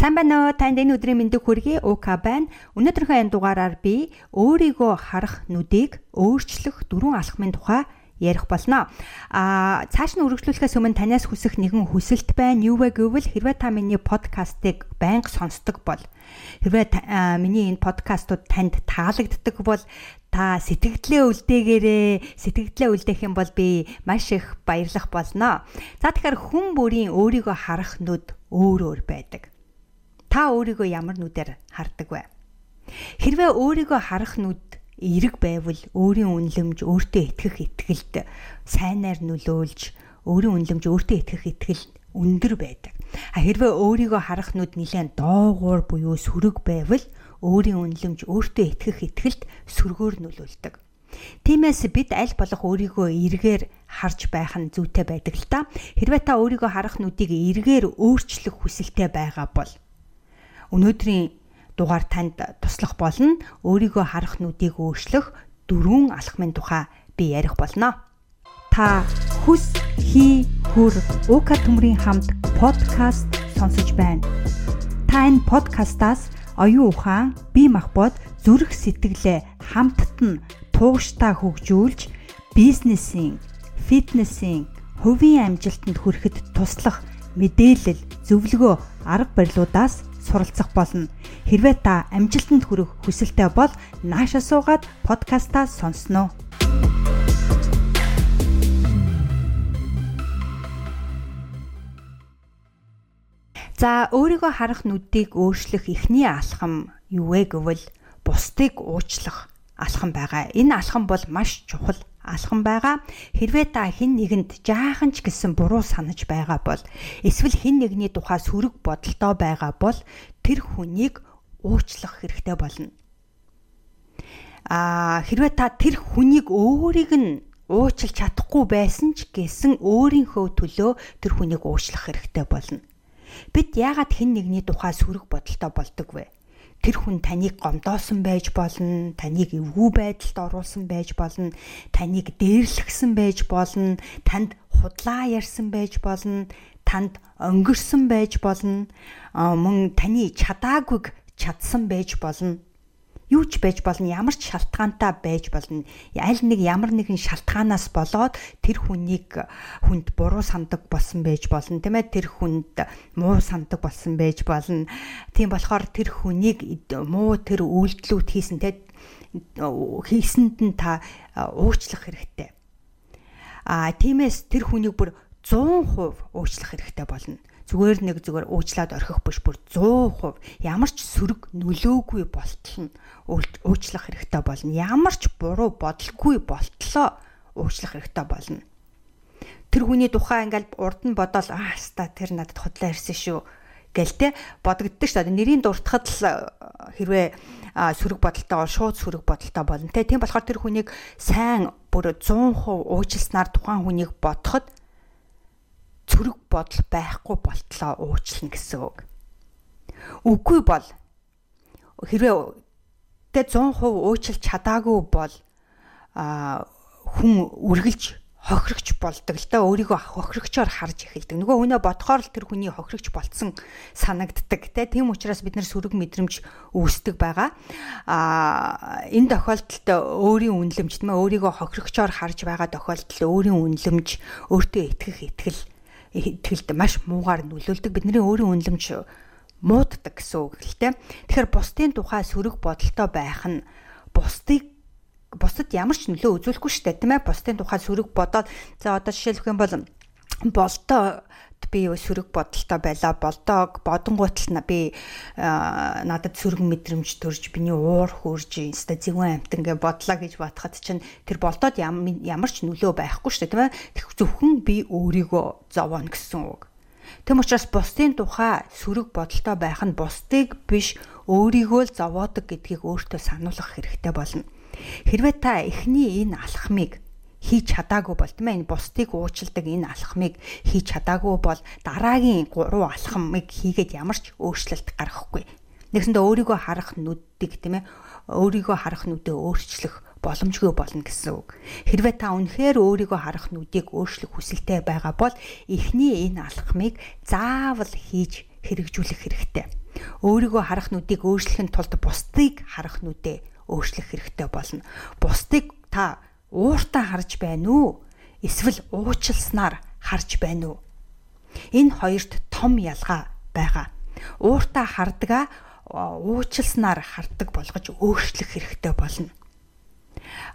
Сайн байна уу? Танд энэ өдрийн мэндийг хүргэе. УК байна. Өнөөдрийнхөө энэ дугаараар би өөрийгөө харах нүдийг өөрчлөх дөрвөн алхмын тухай ярих болно. А цааш нь үргэлжлүүлэхээс өмнө танаас хүсэх нэгэн хүсэлт байна. Юу вэ гэвэл хэрвээ та миний подкастыг байнга сонсдог бол хэрвээ миний энэ подкастууд танд таалагддаг бол та сэтгэлдээ үлдээгээрээ сэтгэлдээ үлдээх юм бол би маш их баярлах болно. За тэгэхээр хүн бүрийн өөрийгөө харах нүд өөр өөр байдаг. Та өөрийгөө ямар нүдээр хардаг вэ? Хэрвээ өөрийгөө харах нүд эерэг байвал өөрийн үнэлэмж өөртөө итгэх итгэлд сайнаар нөлөөлж өөрийн үнэлэмж өөртөө итгэх итгэл өндөр байдаг. А хэрвээ өөрийгөө харах нүд нэлээд доогуур буюу сөрөг байвал өөрийн үнэлэмж өөртөө итгэх итгэлд сөргөөр нөлөөлдөг. Тиймээс бид аль болох өөрийгөө эргээр харж байх нь зүйтэй байдаг л та. Хэрвээ та өөрийгөө харах нүдийг эргээр өөрчлөх хүсэлтэй байгаа бол Өнөөдрийн дугаар танд туслах болно. Өөрийгөө харах нүдийг өөрчлөх дөрвөн алхмын тухай би ярих болно. Та хүс хий хүр уука төмрийн хамт подкаст сонсож байна. Та энэ подкастаас оюун ухаан, бие махбод, зүрх сэтгэлээ хамтд нь тууштай хөгжүүлж бизнесийн, фитнесийн, хувийн амжилтанд хүрэхэд туслах мэдээлэл, зөвлөгөө, арга барилуудаас суралцах болно. Хэрвээ та амжилтанд хүрэх хүсэлтэй бол наашаа суугаад подкастаа сонсноо. За өөрийгөө харах нүдийг өөрчлөх эхний алхам юу вэ гэвэл бусдыг уучлах алхам байгаа. Энэ алхам бол маш чухал алхам байгаа. Хэрвээ та хэн нэгэнд жаахан ч гэсэн буруу санаж байгаа бол эсвэл хэн нэгний тухай сөрөг бодолтой байгаа бол тэр хүнийг уучлах хэрэгтэй болно. Аа хэрвээ та тэр хүнийг өөрийг нь уучлах чадахгүй байсан ч гэсэн өөрийнхөө төлөө тэр хүнийг уучлах хэрэгтэй болно. Бид яагаад хэн нэгний тухай сөрөг бодолтой болдог вэ? Тэр хүн таныг гомдоосон байж болно, таныг эвгүй байдалд оруулсан байж болно, таныг дээрлэгсэн байж болно, танд худлаа ярьсан байж болно, танд өнгөрсөн байж болно, мөн таны чадаагүйг чадсан байж болно юу ч байж болно ямар ч шалтгаантай байж болно. Аль нэг ямар нэгэн шалтгаанаас болоод тэр хүнийг хүнд буруу сандаг болсон байж болно тийм ээ? Тэр хүнд муу сандаг болсон байж болно. Тийм болохоор тэр хүнийг муу тэр үйлдэлүүд хийсэн те хийсэнд нь та уучлах хэрэгтэй. А тиймээс тэр хүнийг бүр 100% уучлах хэрэгтэй болно зүгээр нэг зүгээр уучлаад орхих биш бүр 100% ямар ч сөрөг нөлөөгүй болтол нь уучлах хэрэгтэй болно. Ямар ч буруу бодолгүй болтлоо уучлах хэрэгтэй болно. Тэр хүний тухай ингээл урд нь бодоол аа хаста тэр надад худлаа ирсэн шүү гэл те бодогддог шүү дээ. Нэрийн дуртахад л хэрвээ сөрөг бодолтойгоор шууд сөрөг бодолтой болно те. Тийм болохоор тэр хүнийг сайн бүр 100% уучласнаар тухайн хүнийг бодоход цөрөг бодол байхгүй болтлоо уучлна гэсэн үг. Үгүй бол хэрвээ тэ 100% уучлж чадаагүй бол а хүн үргэлж хохирогч болдог л да өөрийгөө хохирогчоор харж эхэлдэг. Нөгөө хүнээ бодохоор л тэр хүний хохирогч болцсон санагддаг те. Тийм учраас бид нэр сөрөг мэдрэмж үүсдэг байгаа. А энэ тохиолдолд өөрийн үнэлэмж тийм ээ өөрийгөө хохирогчоор харж байгаа тохиолдолд өөрийн үнэлэмж өөртөө итгэх итгэл итгэлд маш муугаар нөлөөлдөг. Бидний өөрийн үнэлэмж мууддаг гэсэн үг л те. Тэгэхээр бусдын тухай сөрөг бодолтой байх нь бусдыг бусдад ямар ч нөлөө үзүүлэхгүй шүү дээ тийм ээ. Бусдын тухай сөрөг бодоод за одоо жишээлх юм бол болтоо би сөрөг бодолтой байлаа болдог. Бодонгуутал би надад сөрөг мэдрэмж төрж биний уур хурж инста зэгвэн амт ингээ бодлоо гэж батхад чинь тэр болдоод ямар ч нөлөө байхгүй шүү дээ тийм ээ. Зөвхөн би өөрийгөө зовоно гэсэн үг. Тэм учраас бусдын тухай сөрөг бодолтой байх нь бусдыг биш өөрийгөө л зовоодог гэдгийг өөртөө сануулгах хэрэгтэй болно. Хэрвээ та эхний энэ алхмыг хийж чадаагүй бол тийм ээ энэ бусдыг уучилдаг энэ алхмыг хийж чадаагүй бол дараагийн 3 алхмыг хийгээд ямар ч өөрчлөлт гаргахгүй. Нэгсэндээ өөрийгөө харах нүдийг тийм ээ өөрийгөө харах нүдээ өөрчлөх боломжгүй болно гэсэн үг. Хэрвээ та үнэхээр өөрийгөө харах нүдийг өөрчлөх хүсэлтэй байгаа бол эхний энэ алхмыг заавал хийж хэрэгжүүлэх хэрэгтэй. Өөрийгөө харах нүдийг өөрчлөхийн тулд бусдыг харах нүдээ өөрчлөх хэрэгтэй болно. Бусдыг та ууртаа харж байна уу? Эсвэл уучлснаар харж байна уу? Энэ хоёрт том ялгаа байгаа. Ууртаа хардгаа уучлснаар хардаг болгож өөрчлөх хэрэгтэй болно.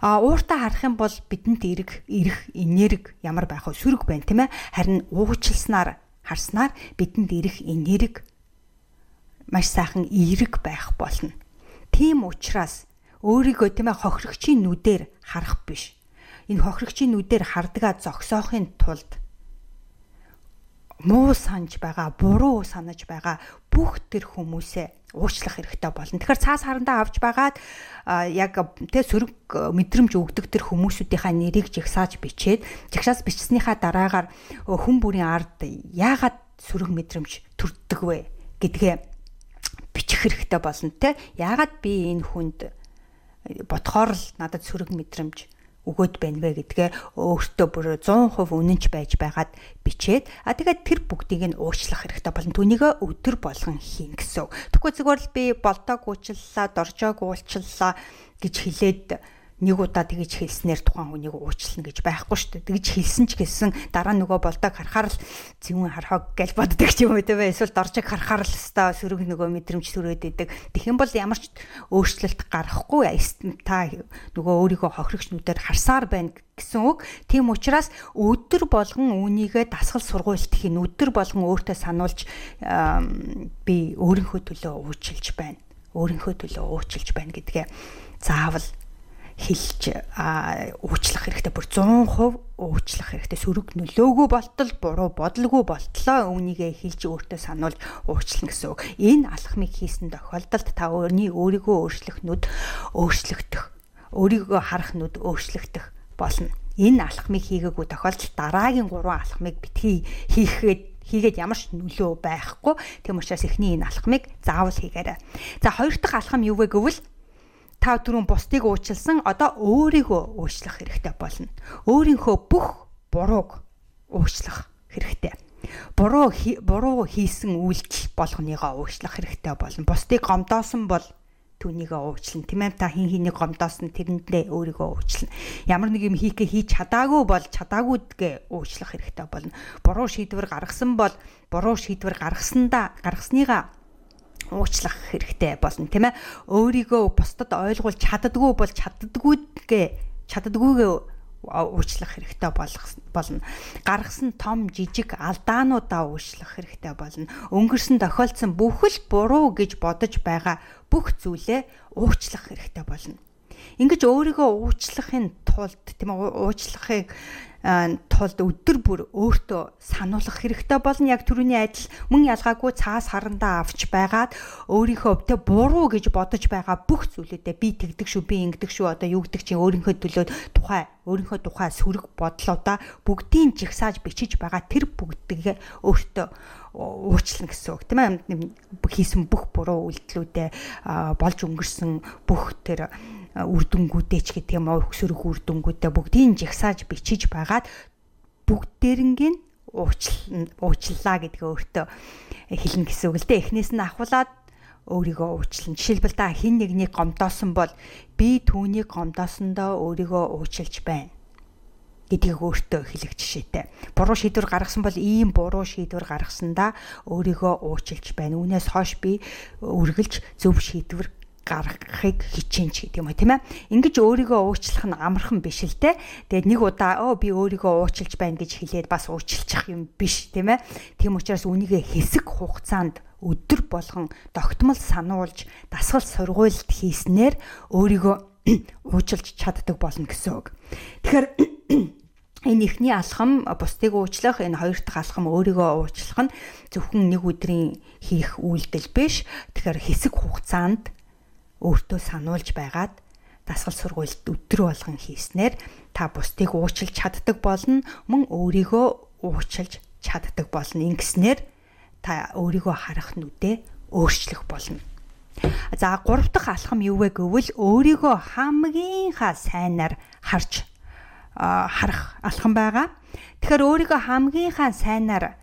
А ууртаа харах юм бол бидэнд эрг, эрх, энерги ямар байх вэ? Сүрэг байна, тийм ээ? Харин уучлснаар харснаар бидэнд эрх, энерги маш сайхан эерэг байх болно. Тийм учраас өөрийгөө тийм ээ хохирогчийн нүдээр харах биш. Энэ хохирогчийн нүдээр хардгаа зогсоохын тулд муу санаж байгаа, буруу санаж байгаа бүх тэр хүмүүсээ уучлах хэрэгтэй болно. Тэгэхээр цаас харандаа авч байгаад яг тэ сөрөг мэдрэмж өгдөг тэр хүмүүсүүдийнхаа нэрийг жигсааж бичээд жигсаас бичснийхаа дараагаар хүн бүрийн ард яагаад сөрөг мэдрэмж төрдөг вэ гэдгээ бичих хэрэгтэй болно те. Яагаад би энэ хүнд бодхоор л надад сөрөг мэдрэмж өгөөд байна вэ гэдгээ өөртөө бүр 100% үнэнч байж байгаад бичээд а тэгээд тэр бүгдийг нь уучлах хэрэгтэй болно. Түүнийг өдөр болгон хийн гэсэн. Тэгэхгүй зүгээр л би болтоог уучлалаа, доржоог уучлалаа гэж хэлээд нэг удаа тэгэж хэлснээр тухайн хүнийг уучлна гэж байхгүй шүү дээ. Тэгэж хэлсэн ч гэсэн дараа нөгөө болдог харахаар л зүүн хархаг гэж боддог ч юм уу тийм ээ. Эсвэл доржиг харахаар л өстой сөрөг нөгөө мэдрэмж төрөөд идэг. Тэгэх бол ямар ч өөрчлөлт гарахгүй та нөгөө өөрийгөө хохирогчнүүдээр харсаар байна гэсэн үг. Тийм учраас өдөр болгон үүнийгээ дасгал сургуульт хийн өдөр болгон өөртөө сануулж би өөрийнхөө төлөө уучлж байна. Өөрийнхөө төлөө уучлж байна гэдгээ заавал хэлж уучлах хэрэгтэй бүр 100% уучлах хэрэгтэй сөрөг нөлөөгүй болтол буруу бодлого болтлоо үүнийгээ хэлж өөртөө сануулж уучлах гэсэн үг. Энэ алхмыг хийсэн тохиолдолд та өөрний өөрийгөө өөрчлөх нүд өөрчлөгдөх, өөрийгөө харах нүд өөрчлөгдөх болно. Энэ алхмыг хийгээгүй тохиолдолд дараагийн 3 алхмыг битгий хийхэд хийгээд ямар ч нөлөө байхгүй. Тийм учраас эхний энэ алхмыг заавал хийгээрэй. За хоёр дахь алхам юу вэ гэвэл та түрүүн бусдыг уучлсан одоо өөрийгөө уучлах хэрэгтэй болно. Өөрийнхөө бүх бурууг уучлах хэрэгтэй. Буруу буруу хийсэн үйлдэл болгоныгоо уучлах хэрэгтэй болно. Бусдыг гомдоосон бол түүнийгээ уучлна. Тийм ээ та хин хинийг гомдоосон тэрэндээ өөрийгөө уучлна. Ямар нэг юм хийхээ хийж чадаагүй бол чадаагүйдгээ уучлах хэрэгтэй болно. Буруу шийдвэр гаргасан бол буруу шийдвэр гаргасандаа гаргасныгаа уучлах хэрэгтэй болно тийм ээ өөрийгөө бусдад ойлгуулж чаддгүй бол чаддгүйгээ чаддгүйгээ уучлах хэрэгтэй болно. Гаргасан том жижиг алдаануудаа уучлах хэрэгтэй болно. Өнгөрсөн тохиолдсон бүхэл буруу гэж бодож байгаа бүх зүйлээ уучлах хэрэгтэй болно. Ингиж өөрийгөө уучлахын тулд тийм ээ уучлахыг тулд өдөр бүр өөртөө сануулгах хэрэгтэй болно. Яг түрүүний адил мөн ялгаагүй цаас харандаа авч байгаад өөрийнхөө тэ буруу гэж бодож байгаа бүх зүйлүүдээ би тэгдэг шүү, би ингэдэг шүү, одоо юу гэдэг чинь өөрийнхөө төлөө тухай өөрийнхөө тухай сөрөг бодлоодаа бүгдийн жигсааж бичиж байгаа тэр бүгдгээ өөртөө уучлана гэсэн үг тийм ээ хийсэн бүх буруу үйлдэлүүдээ болж өнгөрсөн бүх тэр үрдэнгүүдээ ч гэдэг юм уу хөсөрөх үрдэнгүүдээ бүгдийг жигсааж бичиж байгаад бүгдээрнгийн уучлаа гэдгээ өөртөө хэлнэ гэсэн үг л дээ. Эхнээс нь ахуулаад өөрийгөө уучлан. Жишээлбэл та хин нэгнийг гомдоосон бол би түүнийг гомдоосондоо өөрийгөө уучлж байна гэдгийг өөртөө хэлэх жишээтэй. Буруу шийдвэр гаргасан бол ийм буруу шийдвэр гаргасандаа өөрийгөө уучлж байна. Үүнээс хойш би үргэлж зөв шийдвэр гаргахыг хичээн ч гэдэг юм уу тийм ээ. Ингиж өөрийгөө уучлах нь амархан биш л те. Тэгээд нэг удаа оо би өөрийгөө уучлж байна гэж хэлээд бас уучлчих юм биш тийм ээ. Тийм учраас үнийгээ хэсэг хугацаанд өдөр болгон тогтмол сануулж дасгал сургуульд хийснээр өөрийгөө уучлж чаддаг болно гэсэн үг. Тэгэхээр энэ ихний алхам бусдыг уучлах энэ хоёр дахь алхам өөрийгөө уучлах нь зөвхөн нэг өдрийн хийх үйлдэл биш. Тэгэхээр хэсэг хугацаанд өөртөө сануулж байгаад дасгал сургуульд өдөр болгон хийснээр та бусдыг уучлж чаддаг болно мөн өөрийгөө уучлж чаддаг болно ингэснээр та өөрийгөө харах нүдээ өөрчлөх болно. За гурав дахь алхам юу вэ гэвэл өөрийгөө хамгийн-ха сайнаар харж харах алхам байгаа. Тэгэхээр өөрийгөө хамгийн-ха сайнаар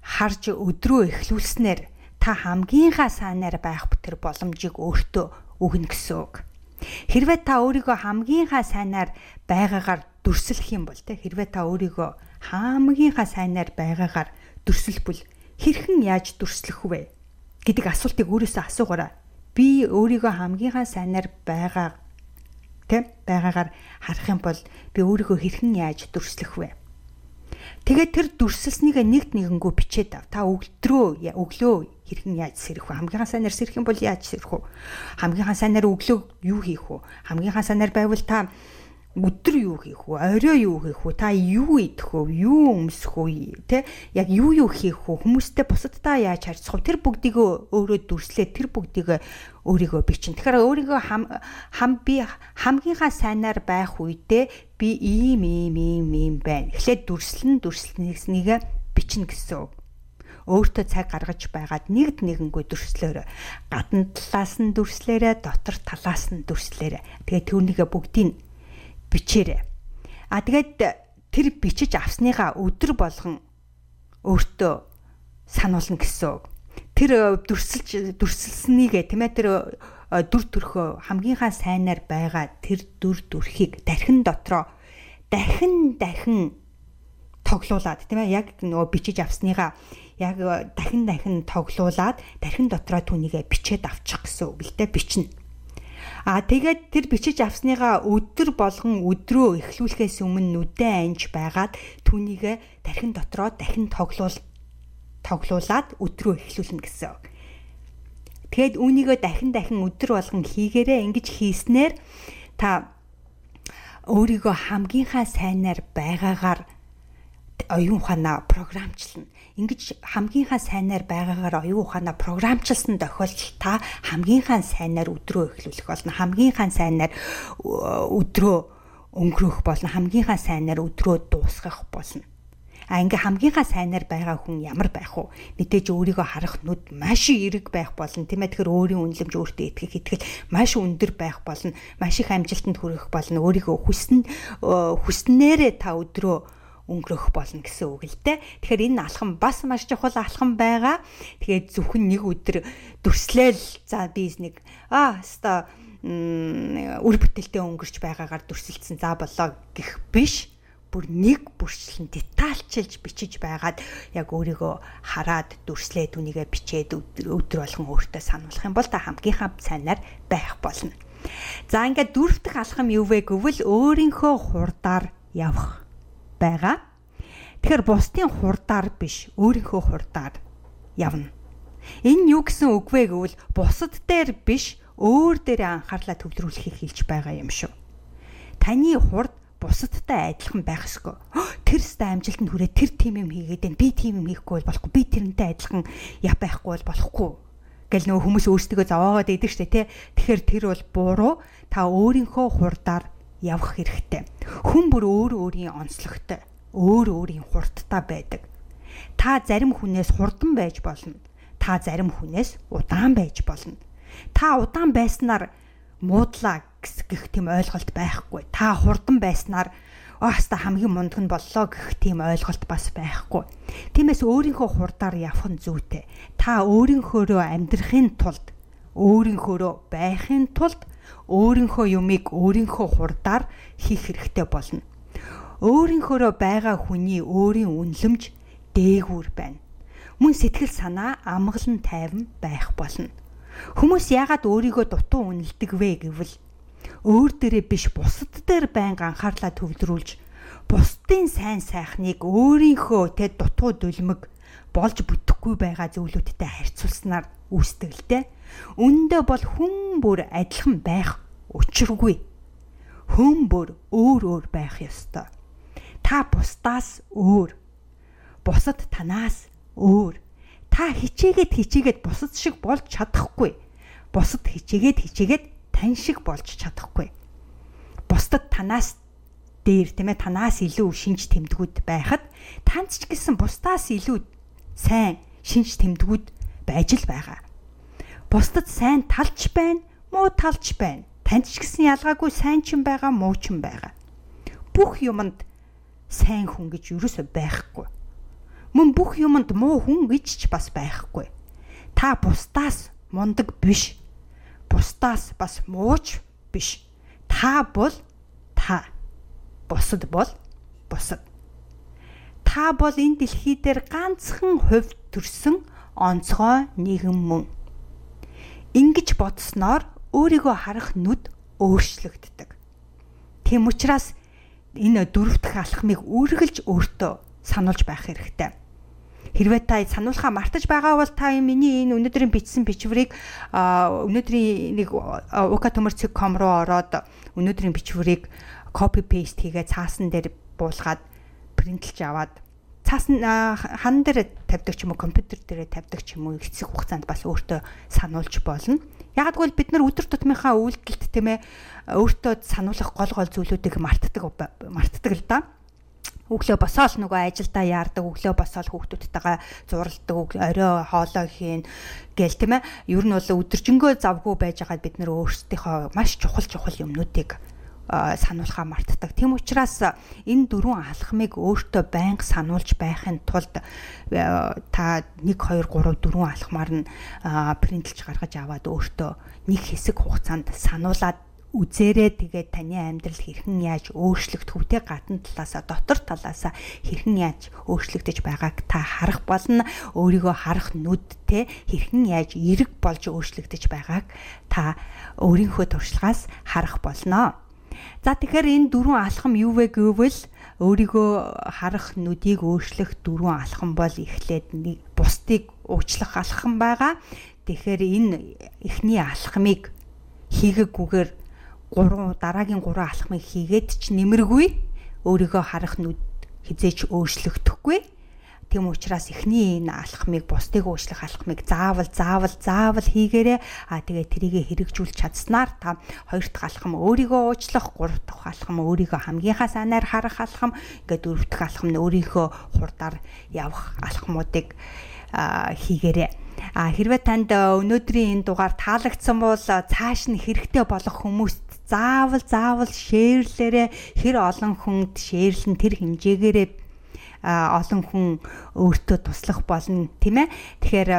харж өдрөө эхлүүлснээр та хамгийн сайнаар байх тэр боломжийг өөртөө өгнө гэсэн үг. Хэрвээ та өөрийгөө хамгийн сайнаар байгаагаар дүрслэх юм бол те хэрвээ та өөрийгөө хамгийн сайнаар байгаагаар дүрслэхбэл хэрхэн яаж дүрслэх вэ гэдэг асуултыг өөрөөсөө асуугаарай. Би өөрийгөө хамгийн сайнаар байгаа тэ байгаагаар харах юм бол би өөрийгөө хэрхэн яаж дүрслэх вэ? Тэгээд тэр дүрсэлснийг нэгт нэгэнгүү бичээд ав. Та өглөө өглөө хэрхэн яаж сэрэх вэ? Хамгийн сайнаар сэрэх юм бол яаж сэрэх вэ? Хамгийн сайнаар өглөө юу хийх вэ? Хамгийн сайнаар байвал та өдөр юу хийх вэ? Орой юу хийх вэ? Та юу идэх вэ? Юу өмсөх вэ? Тэ яг юу юу хийх вэ? Хүмүүстэй бусадтай яаж харьцах вэ? Тэр бүгдийг өөрөө дүрслээ тэр бүгдийг өөрийгөө бичин. Тэгэхээр өөрийгөө хам хам би хамгийн сайнаар байх үедээ би ийм ийм ийм ийм байна. Эхлээд дүрслэн дүрслэнийг бичнэ гэсэн үг өөртөө цаг гаргаж байгаад нэгд нэгэнгүй дүрслөөрэ гадна талаас нь дүрслээрэ дотор талаас нь дүрслээрэ тэгээ түүнийгээ бүгдийг бичээрэй. А тэгээд тэр бичиж авсныгаа өдөр болгон өөртөө сануулна гэсэн үг. Тэр э, дүрсэлж дүрсэлснийгээ тийм ээ тэр э, дүр төрхөө хамгийн сайнаар байгаа тэр дүр төрхийг дархин дотроо дахин дахин тоглуулад тийм ээ яг нөгөө бичиж авсныгаа яг э, дахин дахин тоглуулад дархин дотроо түүнийгээ бичээд авчих гэсэн үг л дээ бичнэ. А тэгээд тэр бичиж авсныгаа өдөр болгон өдрөө эхлүүлэхээс өмнө нүдэн анж байгаад түүнийг тархин дотроо дахин тоглуул тоглуулад өдрөө эхлүүлнэ гэсэн. Тэгэд үүнийгөө дахин дахин өдөр болгон хийгээрээ ингэж хийснээр та өөрийгөө хамгийн сайнаар байгаагаар оюун ухаанаа програмчлна ингэж хамгийн сайнаар байгаагаар оюун ухаанаа програмчилсан тохиолдолд та хамгийн сайнаар өдрөө эхлүүлэх болно. Хамгийн сайнаар өдрөө өнгөрөх болно. Хамгийн сайнаар өдрөө дуусгах болно. А ингээ хамгийн сайнаар байгаа хүн ямар байх вэ? Мэдээж өөрийгөө харах нүд маш эрэг байх болно. Тийм ээ тэгэхээр өөрийн үнэлэмж өөртөө итгэх итгэл маш өндөр байх болно. Маш их амжилтанд хүрэх болно. Өөрийгөө хүснэ хүснээрээ та өдрөө өнгөрөх болно гэсэн үг л дээ. Тэгэхээр энэ алхам бас маш чухал алхам байгаа. Тэгээд зөвхөн нэг өдөр дүрслээл за би нэг аа хаста үр бүтээлтэй өнгөрч байгаагаар дүрсэлсэн за болоо гэх биш бүр нэг бүрчлэн детальчилж бичиж байгаад яг өөрийгөө хараад дүрслээ түүнийгээ бичээд өдөр болгон өөртөө сануулах юм бол та хамгийн сайнаар байх болно. За ингээд дөрөв дэх алхам юу вэ гэвэл өөрийнхөө хурдаар явах байгаа. Тэгэхээр бусдын хурдаар биш, өөрийнхөө хурдаар явна. Энэ юу гэсэн үг вэ гэвэл бусад дээр биш, өөр дээр анхаарлаа төвлөрүүлэхийг хэлж байгаа юм шүү. Таны хурд бусадтай адилхан байх ёсгүй. Тэр сте амжилтанд хүрээ тэр тим юм хийгээд байна. Би тим юм хийхгүй бол болохгүй. Би тэрнтэй адилхан яв байхгүй бол болохгүй гэл нөгөө хүмүүс өөрсдөө зовоогоод идэг штэ тий. Тэгэхээр тэр бол буруу. Та өөрийнхөө хурдаар явах хэрэгтэй. Хүн бүр өөр өөрийн онцлогтой, өөр өөрийн хурдтай байдаг. Та зарим хүнээс хурдан байж болно. Та зарим хүнээс удаан байж болно. Та удаан байснаар муудлаа гэх тийм ойлголт байхгүй. Та хурдан байснаар ааста хамгийн мундаг нь боллоо гэх тийм ойлголт бас байхгүй. Тиймээс өөрийнхөө хурдаар явах нь зүйтэй. Та өөрийнхөөрөө амьдрахын тулд өөрийнхөөрөө байхын тулд өөрийнхөө юмыг өөрийнхөө хурдаар хийх хэрэгтэй болно. Өөрийнхөөрөө байгаа хүний өөрийн үнэлэмж дээгүүр байна. Мөн сэтгэл санаа амгалан тайван байх болно. Хүмүүс яагаад өөрийгөө дутуу үнэлдэг вэ гэвэл өөр дээрээ биш бусад дээр байнга анхаарлаа төвлөрүүлж бусдын сайн сайхныг өөрийнхөө тэ дутуу дүлмэг болж бүтэхгүй байгаа зөвлөдтэй харьцуулснаар үүсдэг л дээ. Үндэ бол хүн бүр адилхан байх учиргүй. Хүн бүр өөр өөр байх ёстой. Та бусдаас өөр. Бусад танаас өөр. Та хичээгээд хичээгээд бусад шиг болж чадахгүй. Бусад хичээгээд хичээгээд тань шиг болж чадахгүй. Бусдад танаас дээр тийм ээ танаас илүү шинж тэмдгүүд байхад танц ч гэсэн бусдаас илүү сайн шинж тэмдгүүд байж л байгаа. Бусдад сайн талч байна, муу талч байна. Танд ч гэсэн ялгаагүй сайн ч юм байгаа, муу ч юм байгаа. Бүх юмд сайн хүн гэж юусоо байхгүй. Мөн бүх юмд муу хүн гэж ч бас байхгүй. Та бусдаас мундаг биш. Бусдаас бас мууч биш. Та бол та. Бусад бол бусад. Та бол энэ дэлхий дээр ганцхан хувь төрсөн онцгой нэгэн мөн. Ингиж бодсноор өөрийгөө харах нүд өөрчлөгддөг. Тийм учраас энэ дөрөвдөх алхмыг үргэлж өөртөө сануулж байх хэрэгтэй. Хэрвээ та сануулхаа мартаж байгаа бол та миний энэ өнөөдрийн бичсэн бичвэрийг өнөөдрийн нэг uka.com руу ороод өнөөдрийн бичвэрийг copy paste хийгээ цаасан дээр буулгаад принтлж аваад цаасан хан дээр тавьдаг ч юм уу компьютер дээр тавьдаг ч юм уу эцэг хугацаанд бас өөртөө сануулж болно. Яг гэвэл бид нар өдөр тутмынхаа үйлдэлт тийм ээ өөртөө сануулах гол гол зүйлүүдийг мартдаг мартдаг л да өглөө босоол нөгөө ажилдаа яардаг өглөө босоол хүүхдүүдтэйгээ зуралдаг орой хоолой хийн гээл тийм ээ ер нь бол өдөржингөө завгүй байж байгаад бид нөр өөрсдийнхөө маш чухал чухал юмнуудыг сануулхаа мартдаг. Тэм учраас энэ дөрвөн алхмыг өөртөө байнга сануулж байхын тулд та 1 2 3 4 алхмаар нь принтлж гаргаж аваад өөртөө нэг хэсэг хугацаанд сануулад үзээрээ тэгээд таны амьдрал хэрхэн яаж өөрчлөгдөх үтэй гадна талаасаа дотор талаасаа хэрхэн яаж өөрчлөгдөж байгааг та харах болно өөрийгөө харах нүдтэй хэрхэн яаж эрэг болж өөрчлөгдөж байгааг та өөрийнхөө туршлагаас харах болно. За тэгэхээр энэ дөрвөн алхам юу вэ гэвэл өөрийгөө харах нүдийг өөрчлөх дөрвөн алхам бол эхлээд нэг бусдыг уучлах алхам байгаа. Тэгэхээр энэ эхний алхамыг хийгээгүйгээр 3 дараагийн 3 алхмыг хийгээд ч нэмэргүй өөрийгөө харах нүд хизээч өөрчлөгдөхгүй. Тийм учраас эхний энэ алхмыг бусдыг уучлах алхмыг заавал заавал заавал хийгээрэй. Аа тэгээ тэрийгэ хэрэгжүүлж чадсанаар та хоёр дахь алхам өөрийгөө уучлах, гурав дахь алхам өөрийгөө хамгийн санаар харах алхам, ингээд дөрөв дэх алхам нь өөрийнхөө хурдаар явах алхмуудыг хийгээрэй. А хэрвээ танд өнөөдрийн энэ дугаар таалагдсан бол цааш нь хэрэгтэй болох хүмүүст заавал заавал шеэрлээрээ хэр олон хүнд шеэрлэн тэр хэмжээгээрээ олон хүн өөртөө туслах болно тийм ээ тэгэхээр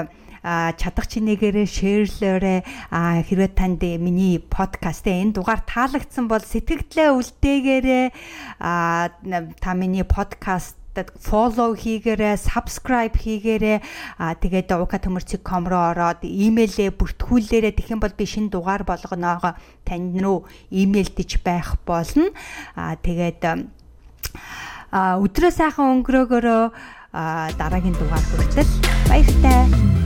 чадах чинээгээрээ шеэрлээрээ хэрвээ танд миний подкаст энэ дугаар таалагдсан бол сэтгэлдээ үлдээгээрээ та миний подкаст follow хийгээрэй, subscribe хийгээрэй. Аа тэгээд ука төмөрцөг.com руу ороод имэйлээ бүртгүүлээрэй. Тэгэх юм бол би шинэ дугаар болгоноогоо танд руу имэйлдэж байх болно. Аа тэгээд өдрөө сайхан өнгөрөөгөөрөө дараагийн дугаар хүртэл баяртай.